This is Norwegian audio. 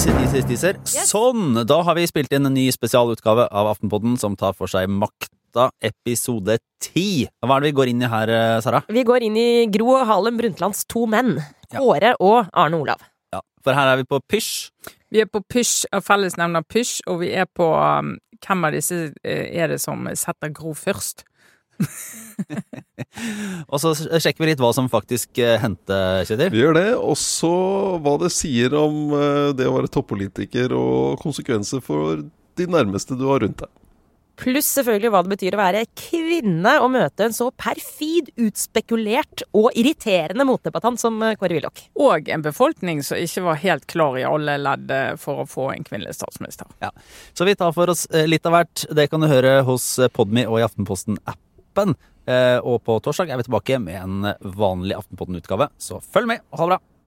teaser, teaser. Sånn! Da har vi spilt inn en ny spesialutgave av Aftenpodden som tar for seg Makta episode 10. Hva er det vi går inn i her, eh, Sara? Vi går inn i Gro Harlem Brundtlands to menn. Kåre og Arne Olav. Ja, For her er vi på pysj. Vi er på pysj, av fellesnevner pysj, og vi er på um, hvem av disse eh, er det som setter Gro først? Og så sjekker vi litt hva som faktisk eh, hendte, Kjetil. Vi gjør det. Også hva det sier om eh, det å være toppolitiker og konsekvenser for de nærmeste du har rundt deg. Pluss selvfølgelig hva det betyr å være kvinne og møte en så perfid, utspekulert og irriterende motdebattant som eh, Kåre Willoch. Og en befolkning som ikke var helt klar i alle ledd for å få en kvinnelig statsminister. Ja. Så vi tar for oss litt av hvert. Det kan du høre hos Podmi og i Aftenposten-appen. Eh, Og på torsdag er vi tilbake med en vanlig Aftenpodden-utgave, så følg med og ha det bra!